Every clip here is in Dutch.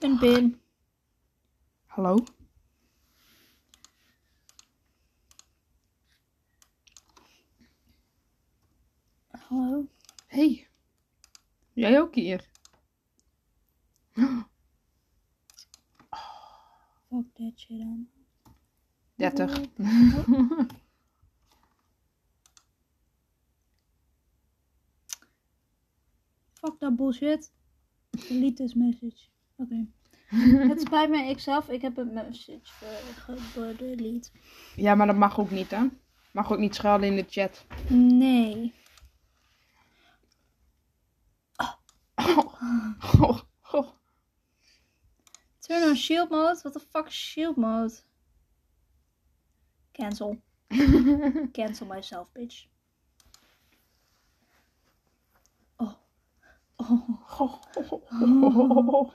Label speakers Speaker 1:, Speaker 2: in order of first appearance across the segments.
Speaker 1: Een bin.
Speaker 2: Hallo?
Speaker 1: Hallo.
Speaker 2: Hey. Jij ook hier?
Speaker 1: Fuck that shit aan.
Speaker 2: 30.
Speaker 1: Fuck dat bullshit. Delete this message. Oké. Het spijt me, ikzelf. Ik heb een message gedelete.
Speaker 2: Ja, maar dat mag ook niet, hè? Mag ook niet schelden in de chat.
Speaker 1: Nee.
Speaker 2: Oh, oh.
Speaker 1: Turn on shield mode? What the fuck is shield mode? Cancel. Cancel myself, bitch. Oh. Oh.
Speaker 2: Oh.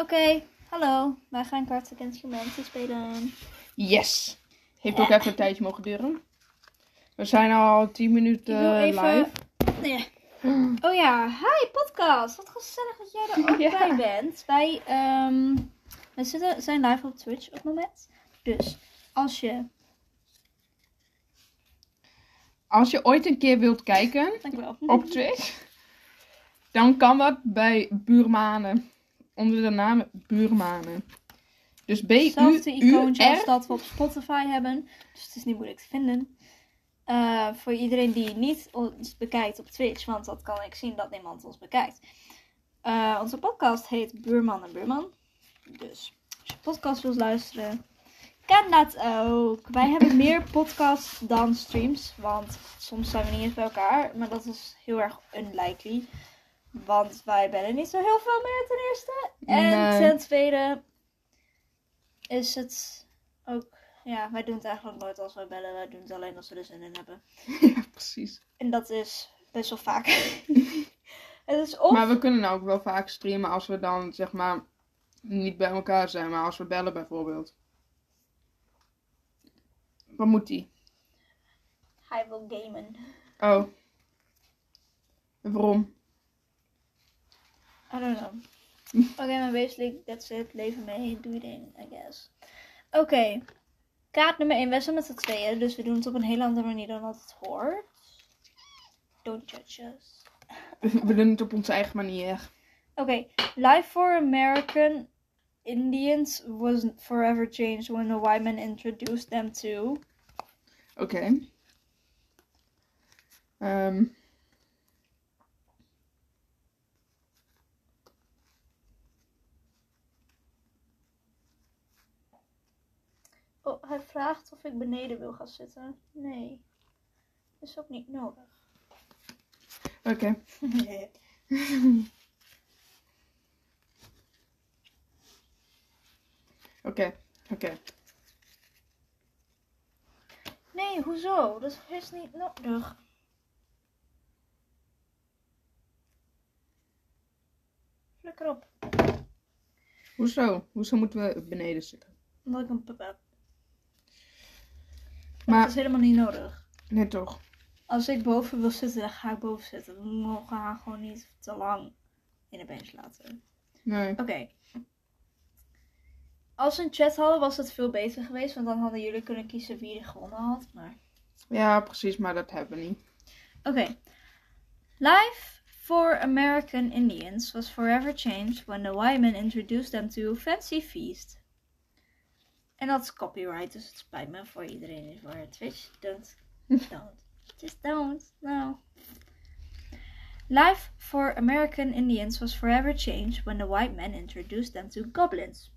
Speaker 1: Oké, hallo. Wij gaan Cards Against Humanity spelen.
Speaker 2: Yes. Heeft ook even een tijdje mogen duren. We zijn al 10 minuten
Speaker 1: even-
Speaker 2: live.
Speaker 1: Nee. Oh ja, hi podcast. Wat gezellig dat jij er ook
Speaker 2: Ja.
Speaker 1: bij bent. Wij, ehm, wij zitten, zijn live op Twitch op het moment. Dus als je...
Speaker 2: Als je ooit een keer wilt kijken
Speaker 1: Dankjewel.
Speaker 2: op Twitch, dan kan dat bij Buurmanen. Onder de naam Buurmanen. Dus
Speaker 1: Hetzelfde icoontje als dat we op Spotify hebben. Dus het is niet moeilijk te vinden. Eh, voor iedereen die niet ons bekijkt op Twitch, want dat kan ik zien dat niemand ons bekijkt. Eh, onze podcast heet Buurman en Buurman. Dus als je podcast wilt luisteren, kan dat ook. Wij hebben meer podcasts dan streams, want soms zijn we niet eens bij elkaar. Maar dat is heel erg unlikely. Want wij bellen niet zo heel veel meer ten eerste. En
Speaker 2: Nee.
Speaker 1: ten tweede is het ook... Ja, wij doen het eigenlijk nooit als wij bellen. Wij doen het alleen als we er zin in hebben.
Speaker 2: Ja, precies.
Speaker 1: En dat is best wel vaak. het is of...
Speaker 2: Maar we kunnen ook wel vaak streamen als we dan, zeg maar, niet bij elkaar zijn. Maar als we bellen bijvoorbeeld. Wat moet die?
Speaker 1: Hij wil gamen.
Speaker 2: Oh. Waarom?
Speaker 1: I don't know. Oké, maar basically, that's it. Leven mee, doe je ding, I guess. Oké. Kaart nummer 1. Wij zijn met z'n tweeën, dus we doen het op een hele andere manier dan dat het hoort. Don't judge us.
Speaker 2: We doen het op onze eigen manier.
Speaker 1: Oké. Life for American Indians was forever changed when the white man introduced them to...
Speaker 2: Oké. Ehm,
Speaker 1: Oh, hij vraagt of ik beneden wil gaan zitten. Nee. Is ook niet nodig.
Speaker 2: Oké. Oké. Oké.
Speaker 1: Nee, hoezo? Dat is niet nodig. Flikker op.
Speaker 2: Hoezo? Hoezo moeten we beneden zitten?
Speaker 1: Omdat ik een pup heb.
Speaker 2: Maar-
Speaker 1: Dat is helemaal niet nodig.
Speaker 2: Nee, toch?
Speaker 1: Als ik boven wil zitten, dan ga ik boven zitten. We mogen haar gewoon niet te lang in de bench laten.
Speaker 2: Nee.
Speaker 1: Oké. Als we een chat hadden, was het veel beter geweest. Want dan hadden jullie kunnen kiezen wie er gewonnen had. Maar
Speaker 2: Ja, precies, maar dat hebben we niet.
Speaker 1: Oké. Life for American Indians was forever changed when the white man introduced them to Fancy Feast. En dat is copyright, dus het spijt me voor iedereen die voor Twitch. Don't. Don't. Just don't. No. Life for American Indians was forever changed when the white man introduced them to goblins.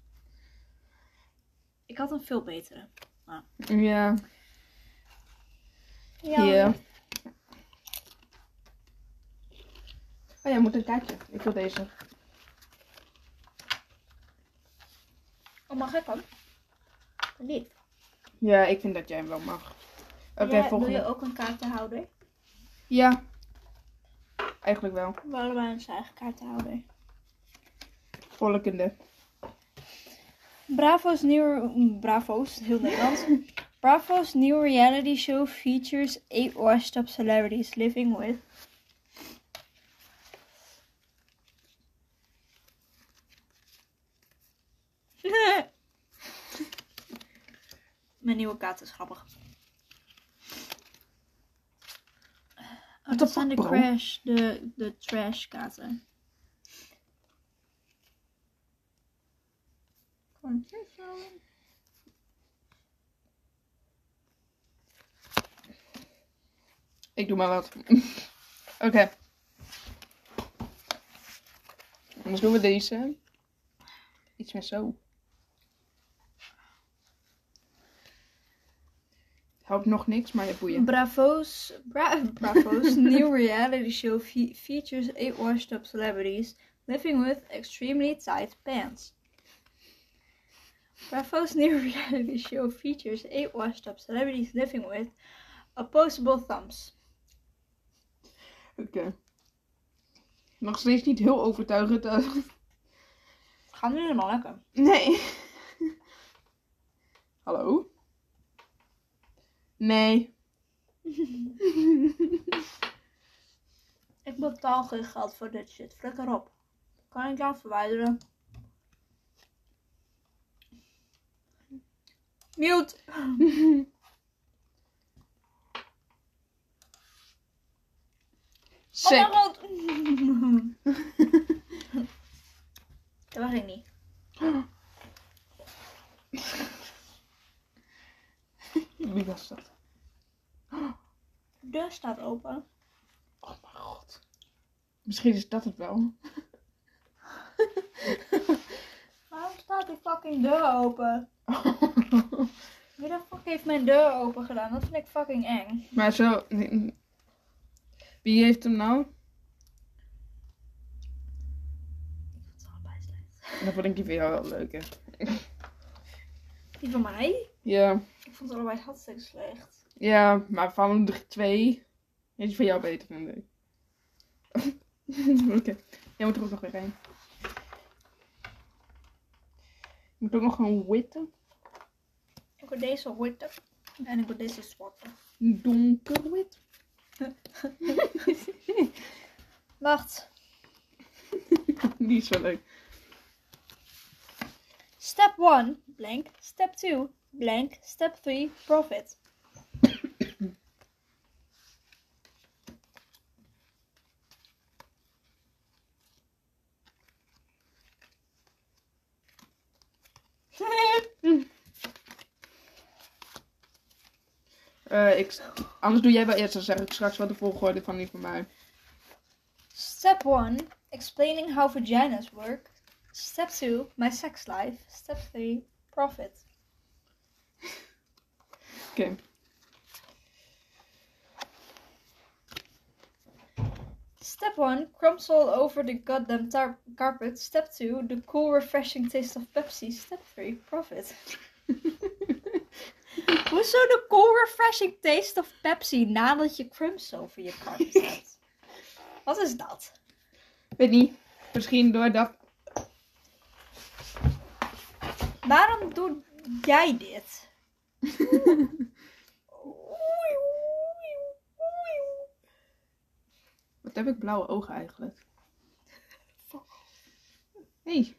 Speaker 1: Ik had een veel betere.
Speaker 2: Ja. Hier. Oh ja, moet een kaartje. Ik wil deze.
Speaker 1: Oh, mag ik dan?
Speaker 2: Ja, ik vind dat jij hem wel mag. Oké, volgende.
Speaker 1: je ook een kaartenhouder?
Speaker 2: Ja. Eigenlijk wel.
Speaker 1: We allebei onze eigen kaartenhouder.
Speaker 2: Volgende.
Speaker 1: Bravo's nieuwe... Bravo's, heel Nederlands. Bravo's nieuwe reality show features eight washed up celebrities living with... Mijn nieuwe kaart is grappig. Oh, dat zijn de crash, de, de trash kaarten.
Speaker 2: Ik doe maar wat. Oké. Anders doen we deze. Iets meer zo. Helpt nog niks, maar je boeien.
Speaker 1: Bravo's, Bra- Bravo's new reality show fe- features eight washed up celebrities living with extremely tight pants. Bravo's new reality show features eight washed up celebrities living with opposable thumbs.
Speaker 2: Oké. Nog steeds niet heel overtuigend.
Speaker 1: Gaan nu helemaal lekker.
Speaker 2: Nee. Hallo? Nee.
Speaker 1: Ik betaal geen geld voor dit shit. Flikker op. Kan ik jou verwijderen? Mute.
Speaker 2: Sick.
Speaker 1: Oh god. Dat was ik niet.
Speaker 2: Wie was dat?
Speaker 1: De deur staat open.
Speaker 2: Oh mijn god. Misschien is dat het wel.
Speaker 1: Waarom staat die fucking deur open? Wie de fuck heeft mijn deur open gedaan? Dat vind ik fucking eng.
Speaker 2: maar zo. Wie heeft hem nou?
Speaker 1: Ik vond het allebei slecht.
Speaker 2: Dat vond ik die van jou wel leuk, hè?
Speaker 1: Die van mij?
Speaker 2: Ja.
Speaker 1: Ik vond het allebei hartstikke slecht.
Speaker 2: Ja, maar van de twee. Is die van jou beter, vind ik. Oké. Jij moet er ook nog weer heen. Je moet ook nog een witte.
Speaker 1: Ik wil deze witte. En ik wil deze zwarte.
Speaker 2: Donkerwit.
Speaker 1: Wacht.
Speaker 2: Die is wel leuk.
Speaker 1: Step 1, blank. Step 2, blank. Step 3, profit.
Speaker 2: Eh, ik, anders doe jij wel eerst, dan zeg ik straks wat de volgorde van die van mij.
Speaker 1: Step 1, explaining how vaginas work. Step 2, my sex life. Step 3, profit.
Speaker 2: Oké.
Speaker 1: Step 1, crumbs all over the goddamn tar- carpet. Step 2, the cool refreshing taste of Pepsi. Step 3, profit. Hoezo de cool refreshing taste of Pepsi nadat je crumbs over je carpet hebt? Wat is dat?
Speaker 2: Weet niet. Misschien door dat.
Speaker 1: Waarom doe jij dit?
Speaker 2: Wat heb ik blauwe ogen eigenlijk? Hey.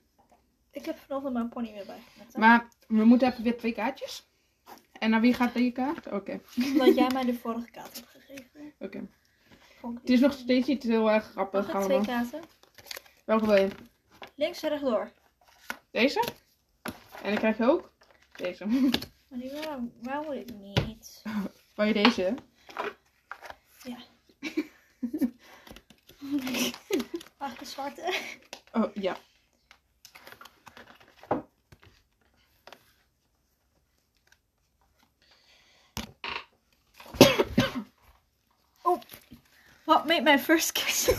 Speaker 1: Ik heb vanochtend mijn pony weer bijgemaakt.
Speaker 2: Maar we moeten even weer twee kaartjes. En naar wie gaat die kaart? Oké.
Speaker 1: Omdat jij mij de vorige kaart hebt gegeven.
Speaker 2: Oké.
Speaker 1: Vond ik
Speaker 2: Het is nog steeds niet heel erg grappig
Speaker 1: Mag ik twee
Speaker 2: allemaal.
Speaker 1: kaarten?
Speaker 2: Welke wil je?
Speaker 1: Links en rechtdoor.
Speaker 2: Deze? En dan krijg je ook deze.
Speaker 1: Maar die wou, wou ik niet.
Speaker 2: Wil je deze?
Speaker 1: De zwarte?
Speaker 2: Oh, ja.
Speaker 1: What made my first kiss?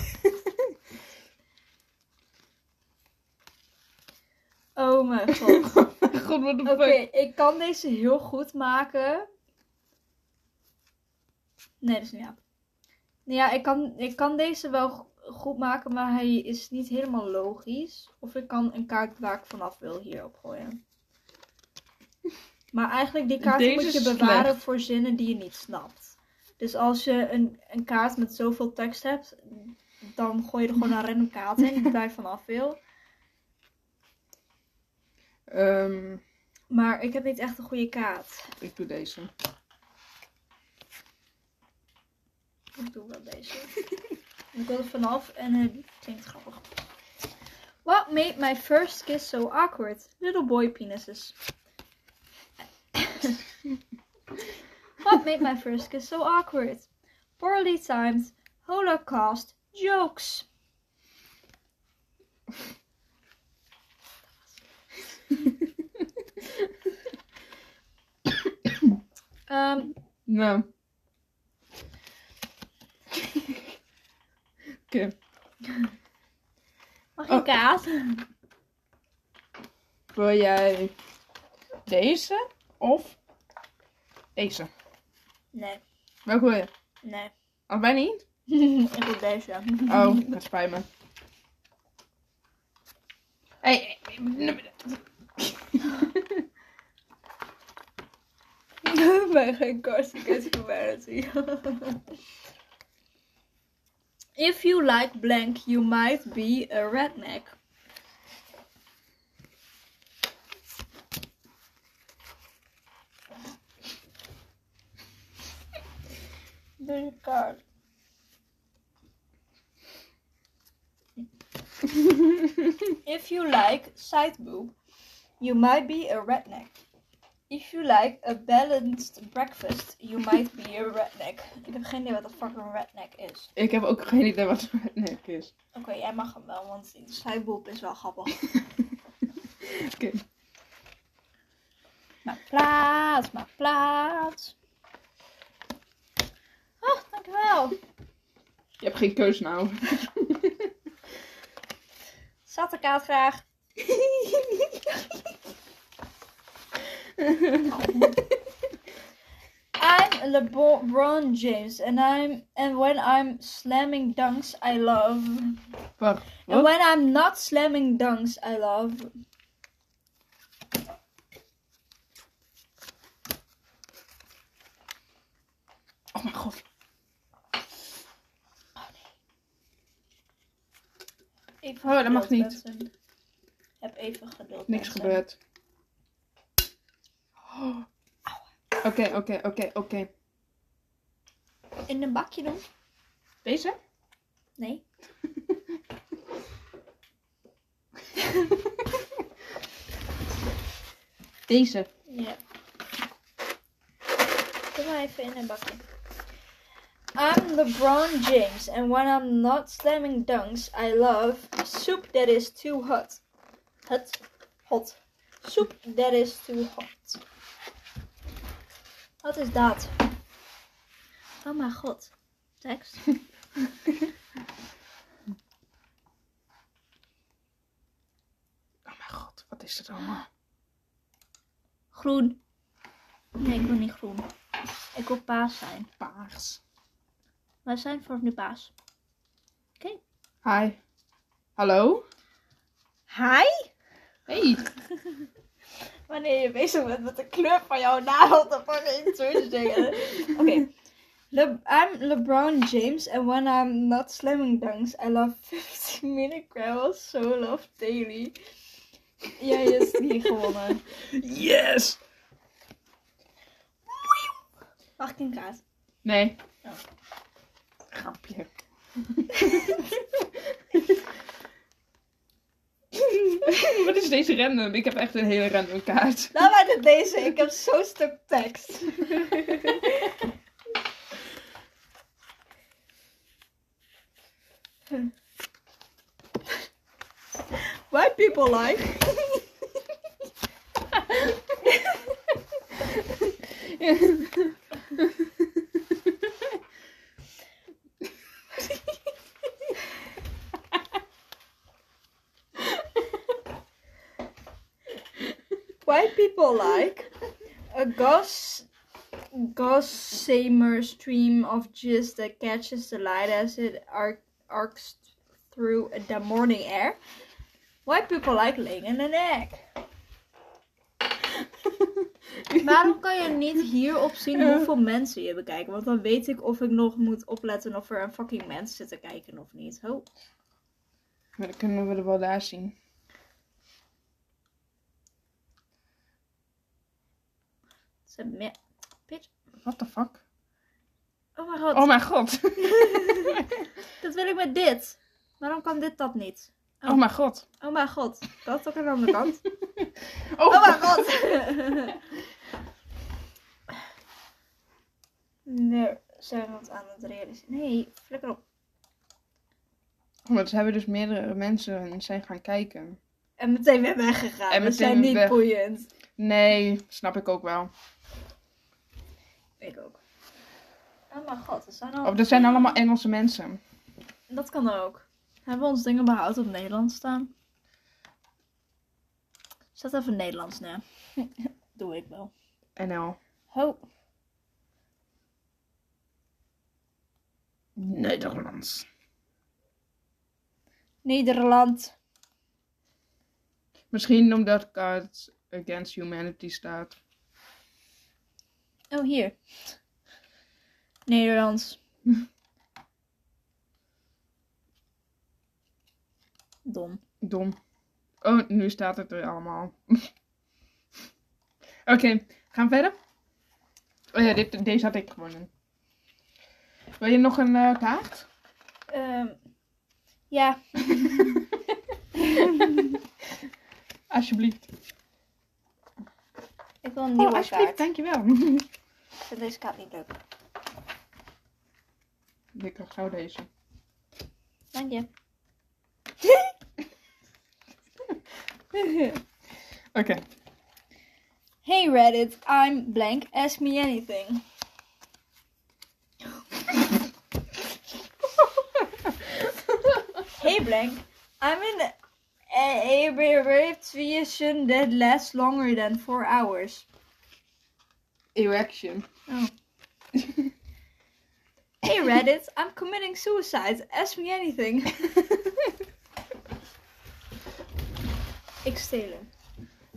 Speaker 1: oh mijn god.
Speaker 2: God, wat
Speaker 1: Oké, ik kan deze heel goed maken. Nee, dat is niet ja. Ja, ik kan, ik kan deze wel goed maken, maar hij is niet helemaal logisch. Of ik kan een kaart waar ik vanaf wil hierop gooien. Maar eigenlijk, die kaart
Speaker 2: Deze
Speaker 1: moet je bewaren
Speaker 2: slecht.
Speaker 1: voor zinnen die je niet snapt. Dus als je een, een kaart met zoveel tekst hebt, dan gooi je er gewoon een random kaart in waar je vanaf wil.
Speaker 2: Ehm,
Speaker 1: Maar ik heb niet echt een goede kaart.
Speaker 2: Ik doe deze.
Speaker 1: Ik doe wel deze. ik wil er vanaf en het klinkt grappig. What made my first kiss so awkward? Little boy penises. What made my first kiss so awkward? Poorly timed Holocaust jokes. Um,
Speaker 2: Nou. Oké.
Speaker 1: mag je
Speaker 2: Oh.
Speaker 1: kaas?
Speaker 2: Wil jij deze of deze?
Speaker 1: Nee,
Speaker 2: Welke wil je?
Speaker 1: nee.
Speaker 2: Allebei niet?
Speaker 1: ik wil deze.
Speaker 2: Oh, dat spijt me. Hey,
Speaker 1: ben geen karstikets humanity. If you like blank, you might be a redneck. Je kaart. If you like side boob, you might be a redneck. If you like a balanced breakfast, you might be a redneck. Ik heb geen idee wat de fuck een redneck is.
Speaker 2: Ik heb ook geen idee wat een redneck is.
Speaker 1: Oké, jij mag hem wel, want de sidebob is wel grappig.
Speaker 2: Oké.
Speaker 1: Maak plaats, maak plaats. Oh, dankjewel.
Speaker 2: Je hebt geen keus nou.
Speaker 1: Zat ik uit graag. I'm LeBron James and I'm and when I'm slamming dunks I love
Speaker 2: Wacht.
Speaker 1: and when I'm not slamming dunks I love
Speaker 2: Oh mijn god.
Speaker 1: Even
Speaker 2: Oh, dat mag niet.
Speaker 1: Heb even geduld.
Speaker 2: Niks
Speaker 1: mensen.
Speaker 2: gebeurd. Oh. Oké, oké, oké, oké.
Speaker 1: In een bakje doen?
Speaker 2: Deze?
Speaker 1: Nee.
Speaker 2: Deze.
Speaker 1: Ja. Doe maar even in een bakje. I'm LeBron James, and when I'm not slamming dunks, I love soup that is too hot. Hot. Hot. Soup that is too hot. Wat is dat? Oh mijn god. Tekst.
Speaker 2: Oh mijn god, wat is dit allemaal?
Speaker 1: Groen. Nee, ik wil niet groen. Ik wil paas zijn.
Speaker 2: Paars.
Speaker 1: Wij zijn voor nu paas.
Speaker 2: Hi. Hallo?
Speaker 1: Hi?
Speaker 2: Hey.
Speaker 1: Wanneer je bezig bent met de kleur van jouw nagel te fucking switch dingen. Oké. Le- I'm LeBron James and when I'm not slamming dunks, I love 15 minute gravel soul of daily. Jij is niet gewonnen.
Speaker 2: Yes!
Speaker 1: Mag ik een kaart?
Speaker 2: Nee.
Speaker 1: Oh.
Speaker 2: Grapje. Wat is deze random? Ik heb echt een hele random kaart.
Speaker 1: Laat mij dit deze. Ik heb zo'n stuk tekst. White people like. White people like a gos gossamer stream of jizz that catches the light as it arc, arcs through the morning air. White people like laying in an egg. Waarom kan je niet hierop zien hoeveel mensen je bekijken? Want dan weet ik of ik nog moet opletten of er een fucking mens zit te kijken of niet. Oh.
Speaker 2: Maar dan kunnen we er wel daar zien.
Speaker 1: Meer... Bitch.
Speaker 2: What the fuck?
Speaker 1: Oh mijn god.
Speaker 2: Oh mijn god.
Speaker 1: Dat wil ik met dit. Waarom kan dit dat niet?
Speaker 2: Oh mijn god.
Speaker 1: Oh mijn god. Dat ook aan de andere kant.
Speaker 2: Oh,
Speaker 1: Oh mijn god. Nee, zijn we het aan het realiseren? Nee, flikker op.
Speaker 2: Want ze hebben dus meerdere mensen zijn gaan kijken.
Speaker 1: En meteen weer weggegaan.
Speaker 2: En
Speaker 1: we
Speaker 2: meteen
Speaker 1: zijn niet boeiend.
Speaker 2: Nee, snap ik ook wel.
Speaker 1: Ik ook. Oh mijn god, dat zijn al...
Speaker 2: Of dat zijn allemaal Engelse mensen.
Speaker 1: Dat kan ook. Hebben we ons dingen behouden op Nederlands staan? Zet even Nederlands neer. Doe ik wel.
Speaker 2: NL.
Speaker 1: Ho.
Speaker 2: Nederlands.
Speaker 1: Nederland.
Speaker 2: Misschien omdat Cards Against Humanity staat.
Speaker 1: Oh, hier. Nederlands. Dom.
Speaker 2: Dom. Oh, nu staat het er allemaal. Oké, gaan we verder? Oh ja, dit, deze had ik gewonnen. Wil je nog een eh, kaart?
Speaker 1: Ehm, ja.
Speaker 2: Alsjeblieft.
Speaker 1: Ik wil een
Speaker 2: Oh,
Speaker 1: nieuwe
Speaker 2: alsjeblieft,
Speaker 1: kaart.
Speaker 2: dankjewel.
Speaker 1: Ik vind deze kaart niet leuk.
Speaker 2: ik zou deze.
Speaker 1: Dank je.
Speaker 2: Oké.
Speaker 1: Hey Reddit, I'm blank. Ask me anything. Hey blank, I'm in a, a, a situation that lasts longer than four hours.
Speaker 2: Erection.
Speaker 1: Oh. Hey Reddit, I'm committing suicide. Ask me anything. Ik steel hem.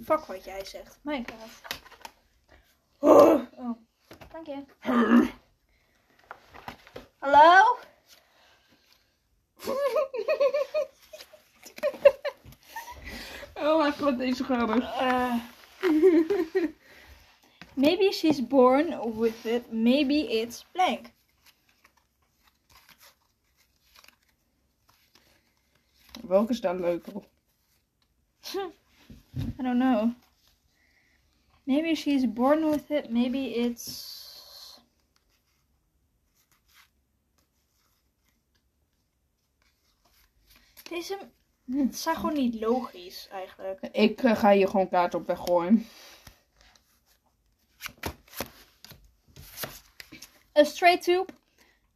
Speaker 1: Fuck wat jij zegt. Kaart. Oh, dank je. Hallo?
Speaker 2: Mijn god, deze grappig.
Speaker 1: Uh, maybe she's born with it. Maybe it's blank.
Speaker 2: Welke is daar leuker op?
Speaker 1: I don't know. Maybe she's born with it. Maybe it's. Deze. Het zijn gewoon niet logisch eigenlijk.
Speaker 2: Ik eh, ga hier gewoon kaart op weggooien.
Speaker 1: A straight tube.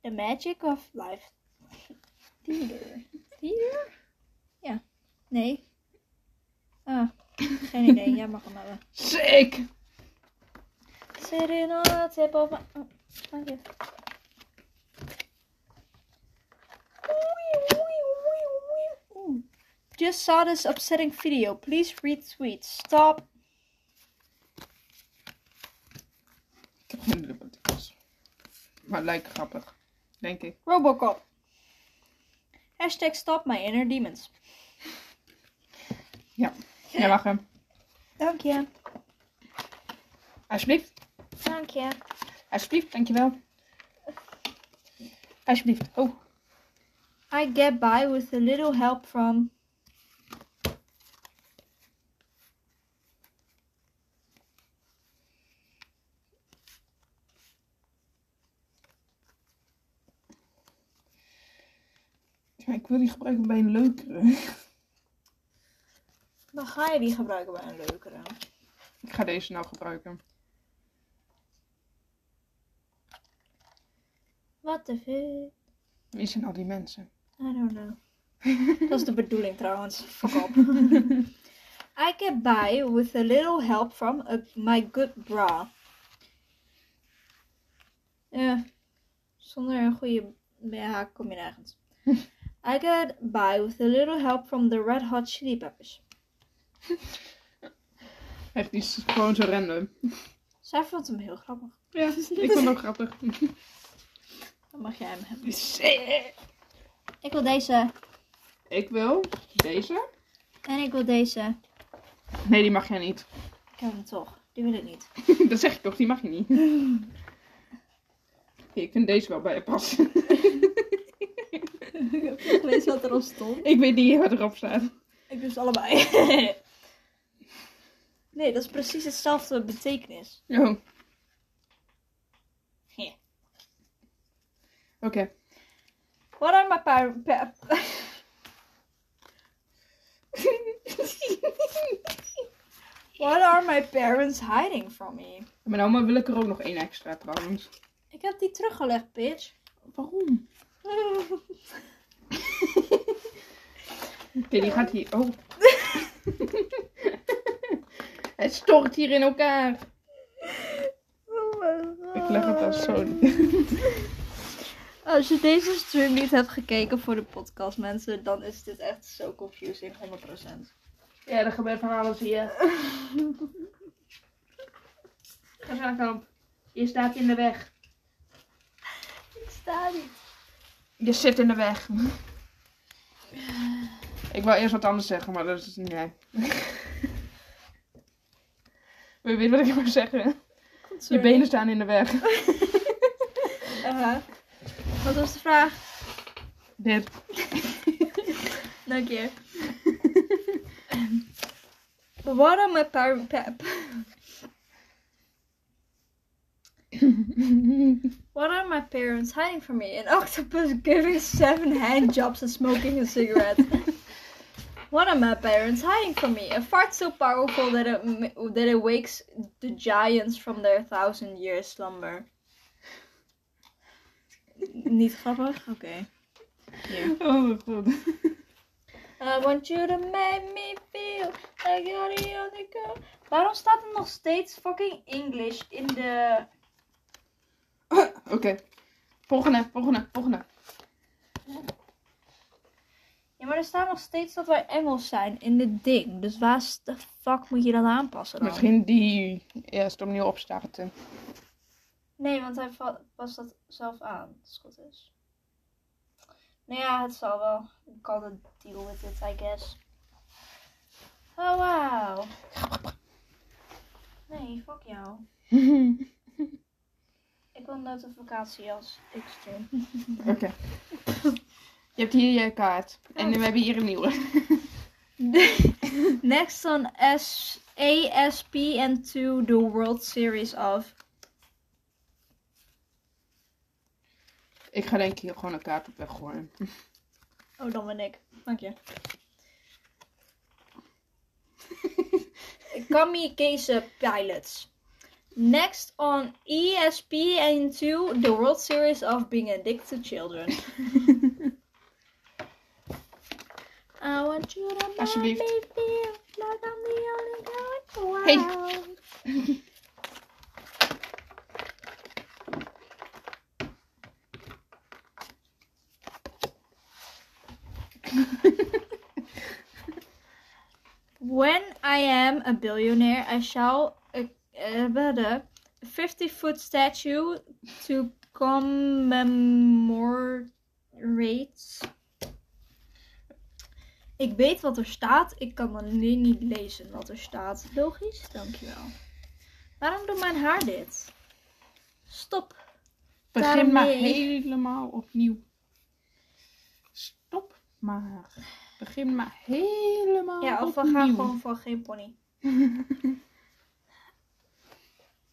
Speaker 1: The magic of life. Theater. Theater? Ja. Nee. Ah, geen idee. Jij mag hem hebben.
Speaker 2: Sick!
Speaker 1: Sitting on the tip of my... Oh, dank je. Just saw this upsetting video. Please retweet. Stop.
Speaker 2: Ik heb geen dubbeltjes. Maar het lijkt grappig. Denk ik.
Speaker 1: Robocop. Hashtag stop my inner demons.
Speaker 2: Ja. Jij mag hem.
Speaker 1: Dank je.
Speaker 2: Alsjeblieft.
Speaker 1: Dank je.
Speaker 2: Alsjeblieft, dankjewel. Alsjeblieft. Oh.
Speaker 1: I get by with a little help from...
Speaker 2: wil die gebruiken bij een leukere.
Speaker 1: Dan ga je die gebruiken bij een leukere.
Speaker 2: Ik ga deze nou gebruiken.
Speaker 1: What the fuck?
Speaker 2: Wie zijn al die mensen?
Speaker 1: I don't know. Dat is de bedoeling trouwens. Fuck op. I get by with a little help from a, my good bra. Ja, zonder een goede BH kom je nergens. I get by with a little help from the Red Hot Chili Peppers.
Speaker 2: Echt, die is gewoon zo random.
Speaker 1: Zij vond hem heel grappig.
Speaker 2: Ja, ik vond het ook grappig.
Speaker 1: Dan mag jij hem hebben. Ik wil deze.
Speaker 2: Ik wil deze.
Speaker 1: En ik wil deze.
Speaker 2: Nee, die mag jij niet.
Speaker 1: Ik heb hem toch. Die wil ik niet.
Speaker 2: dat zeg ik toch, die mag je niet. Hey, ik vind deze wel bij je passen.
Speaker 1: ik heb gelezen wat erop stond.
Speaker 2: ik weet niet wat erop staat.
Speaker 1: Ik dus allebei. nee, dat is precies hetzelfde betekenis.
Speaker 2: Oh.
Speaker 1: Ja.
Speaker 2: Oké.
Speaker 1: What are my par- pa- What are my parents hiding from me?
Speaker 2: Mijn oma wil ik er ook nog één extra trouwens.
Speaker 1: Ik heb die teruggelegd, bitch.
Speaker 2: Waarom? Oké, die gaat hier. Oh. Het stort hier in elkaar.
Speaker 1: Oh.
Speaker 2: Ik leg het als zo.
Speaker 1: Als je deze stream niet hebt gekeken voor de podcast, mensen, dan is dit echt zo confusing, 100%.
Speaker 2: Ja, er gebeurt van alles hier. Ga zo kant. Je staat in de weg.
Speaker 1: Ik sta niet.
Speaker 2: Je zit in de weg. Ik wou eerst wat anders zeggen, maar dat is nee. Wil je weten wat ik wil zeggen? Je benen staan in de weg.
Speaker 1: Uh-huh. Wat was de vraag?
Speaker 2: Dit.
Speaker 1: Dank je. What are my What are my parents hiding from me? An octopus giving seven hand jobs and smoking a cigarette. What are my parents hiding from me? A fart so powerful that it that it wakes the giants from their thousand year slumber. Niet grappig? Oké. Hier.
Speaker 2: Oh, mijn god.
Speaker 1: I want you to make me feel like you're the only girl. Waarom staat er nog steeds fucking English in de...
Speaker 2: Oké. Volgende, volgende, volgende.
Speaker 1: Ja, maar er staat nog steeds dat wij Engels zijn in dit ding. Dus waar de fuck moet je dat aanpassen dan?
Speaker 2: Misschien die eerst opnieuw opstarten.
Speaker 1: Nee, want hij past dat zelf aan, als het goed is. Nou ja, het zal wel. Ik kan het deal with it, I guess. Oh, wow. Nee, fuck jou. Ik wil een notificatie als ik stream.
Speaker 2: Oké. Je hebt hier je kaart. En we hebben hier een nieuwe.
Speaker 1: Next on S ASPN2, the World Series of.
Speaker 2: Ik ga denk ik hier gewoon een kaart op weggooien.
Speaker 1: Oh, dan ben ik. Dank je. Kamikaze Pilots. Next on E ESPN2, the World Series of Being Addicted to Children. I want you to make me feel like I'm the only girl in the
Speaker 2: Hey.
Speaker 1: When I am a billionaire, I shall build a 50 foot statue to commemorate. Ik weet wat er staat, ik kan alleen niet lezen wat er staat. Logisch, dankjewel. Waarom doet mijn haar dit? Stop.
Speaker 2: Begin maar helemaal opnieuw. Stop maar. Begin maar helemaal
Speaker 1: Ja, of we gaan gewoon voor geen pony.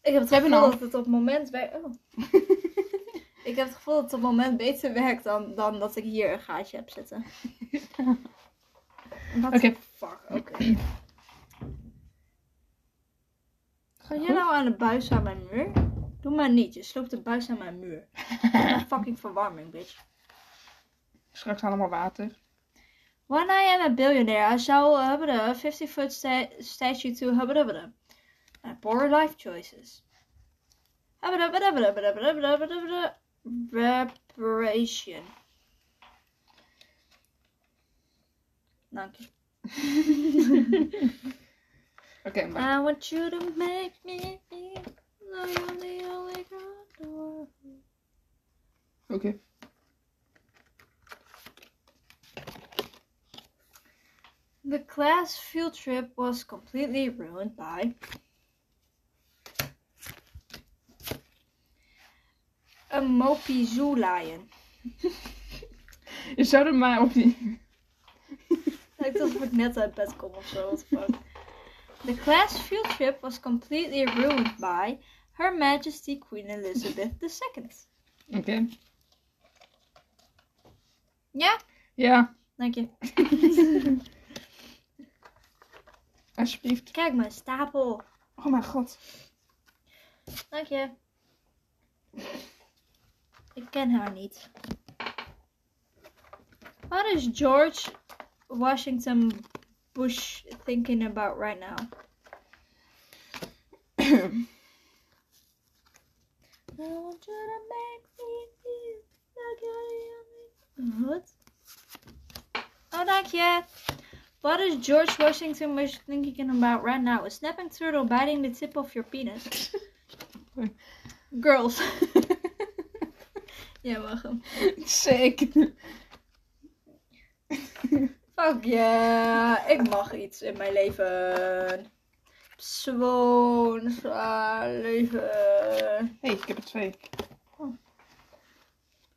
Speaker 1: Ik heb het gevoel
Speaker 2: al.
Speaker 1: dat het op het moment werkt. Oh. ik heb het gevoel dat het op het moment beter werkt dan, dan dat ik hier een gaatje heb zitten.
Speaker 2: Oké.
Speaker 1: fuck, oké. Ga jij nou aan de buis aan mijn muur? Doe maar niet, je sloopt de buis aan mijn muur. Een fucking verwarming, bitch.
Speaker 2: Straks allemaal water.
Speaker 1: When I am a billionaire, I shall have a 50 foot sta- statue to Hubba and poor life choices. Reparation. Dank je.
Speaker 2: Oké, maar.
Speaker 1: I want you to make me feel like you're the only girl in the world.
Speaker 2: Oké.
Speaker 1: The class field trip was completely ruined by. Een mopey zoo lion.
Speaker 2: Je zou er maar op die...
Speaker 1: Lijkt alsof ik net uit bed kom of zo. What the fuck. The class field trip was completely ruined by Her Majesty Queen Elizabeth II.
Speaker 2: Oké.
Speaker 1: Ja,
Speaker 2: Ja,
Speaker 1: dank je.
Speaker 2: alsjeblieft.
Speaker 1: Kijk mijn stapel.
Speaker 2: Oh mijn god.
Speaker 1: Dank je. Ik ken haar niet. What is George Washington Bush thinking about right now? I want you to make me feel like you're the Wat? Oh, dank je. What is George Washington Bush thinking about right now? A snapping turtle biting the tip of your penis. Girls. Jij mag hem.
Speaker 2: Sick.
Speaker 1: Fuck yeah. Ik mag iets in mijn leven. Zo'n zwaar leven.
Speaker 2: hey, ik heb er twee.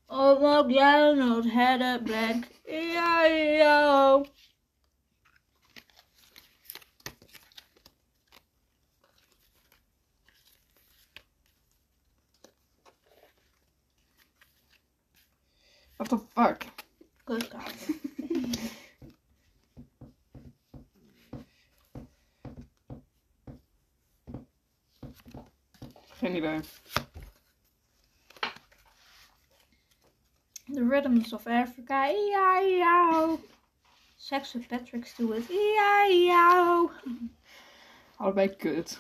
Speaker 1: Oh, maar jij not had a black. Ja, ja.
Speaker 2: The fuck?
Speaker 1: Kutkamer.
Speaker 2: Geen idee.
Speaker 1: The Rhythms of Africa. Ja, ja. Sex with Patrick Stewart. Ja, ja.
Speaker 2: Allebei kut.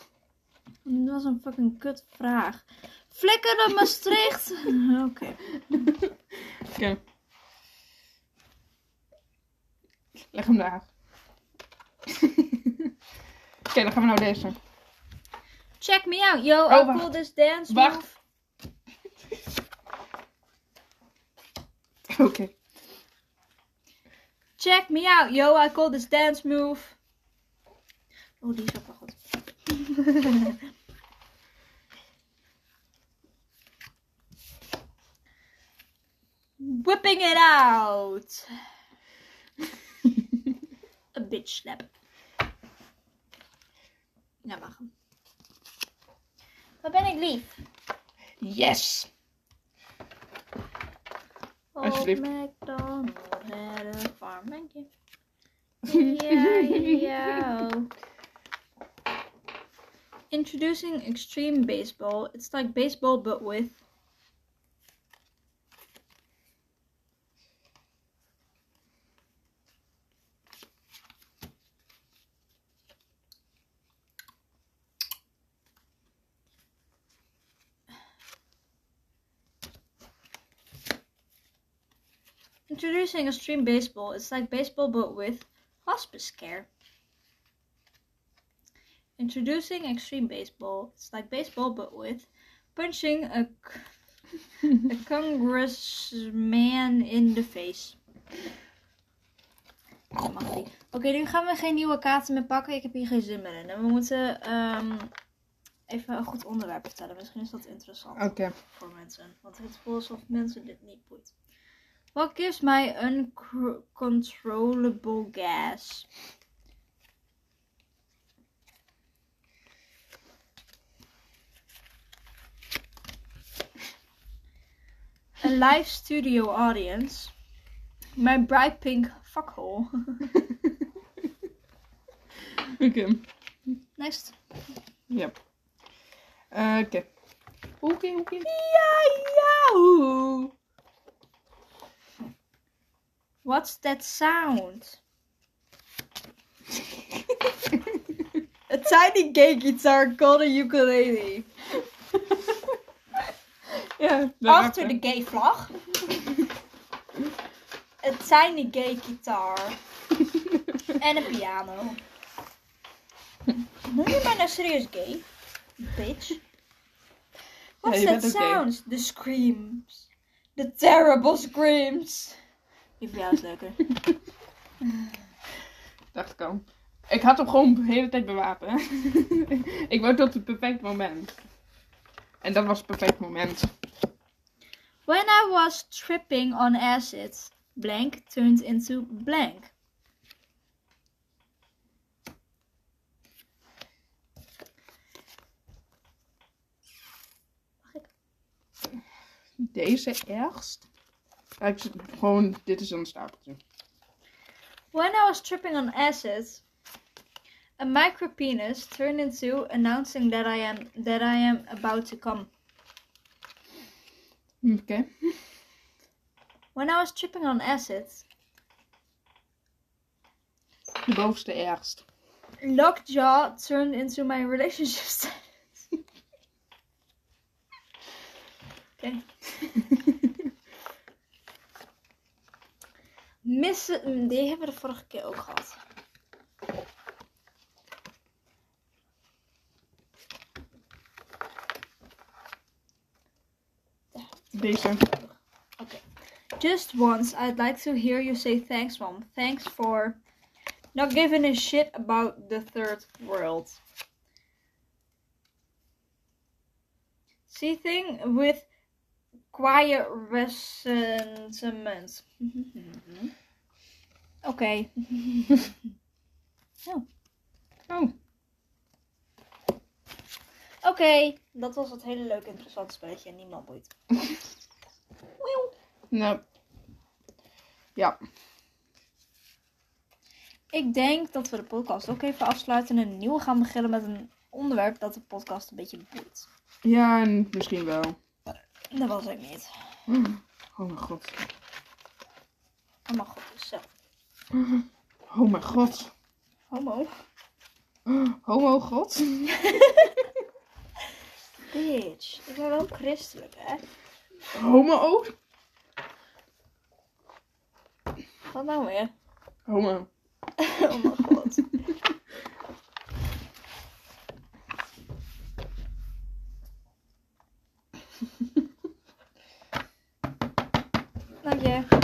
Speaker 1: Dat was een fucking kut vraag. Flikker naar Maastricht. Oké.
Speaker 2: Oké. Leg hem daar. Oké, dan gaan we nou deze.
Speaker 1: Check me out, yo.
Speaker 2: Oh,
Speaker 1: I
Speaker 2: wacht.
Speaker 1: call this dance
Speaker 2: Wacht.
Speaker 1: move.
Speaker 2: Oké.
Speaker 1: Check me out, yo. I call this dance move. Oh, die is ook wel goed. Whipping it out. A bitch slap. Mag hem. Wat ben ik lief?
Speaker 2: Yes! Alsjeblieft.
Speaker 1: Old MacDonald had a farm. Dank je. Yeah, yeah. Introducing extreme baseball. It's like baseball but with. Introducing extreme baseball. It's like baseball but with hospice care. Introducing extreme baseball. It's like baseball but with punching a, a congressman in the face. Oké, nu gaan we geen nieuwe kaarten meer pakken. Ik heb hier geen zin meer in. En we moeten ehm, even een goed onderwerp vertellen. Misschien is dat interessant voor mensen. Want het voelt alsof mensen dit niet boeit. What gives my uncontrollable gas? A live studio audience. My bright pink fuckhole.
Speaker 2: Oké.
Speaker 1: Next.
Speaker 2: Yep. Eh, Oké. Oké, Yeah,
Speaker 1: Yahoo! What's that sound? A tiny gay guitar called a ukulele.
Speaker 2: Ja,
Speaker 1: Achter de gay vlag. A tiny gay guitar. en een piano. Noem je mij nou serieus gay? Bitch. What's that sound? The screams. The terrible screams. Die voor jou is leuker.
Speaker 2: Dacht ik al. Ik had hem gewoon de hele tijd bewapen. ik wou tot het perfect moment. En dat was het perfect moment.
Speaker 1: When I was tripping on acid, blank turned into blank.
Speaker 2: Deze ergst. Gewoon, dit is een stapeltje.
Speaker 1: When I was tripping on acid, a micropenis turned into announcing that I am that I am about to come.
Speaker 2: Oké.
Speaker 1: When I was tripping on acid,
Speaker 2: De bovenste ergst.
Speaker 1: lockjaw turned into my relationship status. Oké. Missen, mm, die hebben we de vorige keer ook gehad.
Speaker 2: Deze.
Speaker 1: Just once, I'd like to hear you say thanks, Mom. Thanks for not giving a shit about the third world. See thing with quiet resentment. Oké.
Speaker 2: Oh,
Speaker 1: Oké, dat was het hele leuke interessante spelletje en niemand boeit.
Speaker 2: Nou. Ja.
Speaker 1: Ik denk dat we de podcast ook even afsluiten en een nieuwe gaan beginnen met een onderwerp dat de podcast een beetje boeit.
Speaker 2: Ja, en misschien wel.
Speaker 1: Dat was ik niet.
Speaker 2: Oh mijn god.
Speaker 1: Oh mijn god, dus zo.
Speaker 2: Oh mijn god.
Speaker 1: Homo.
Speaker 2: Homo god.
Speaker 1: Bitch. Ik ben wel christelijk, hè?
Speaker 2: Homo.
Speaker 1: Wat nou weer?
Speaker 2: Homo.
Speaker 1: oh mijn god. Dank je.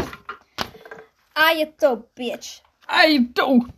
Speaker 1: Ah, je top, bitch.
Speaker 2: Ai, toe.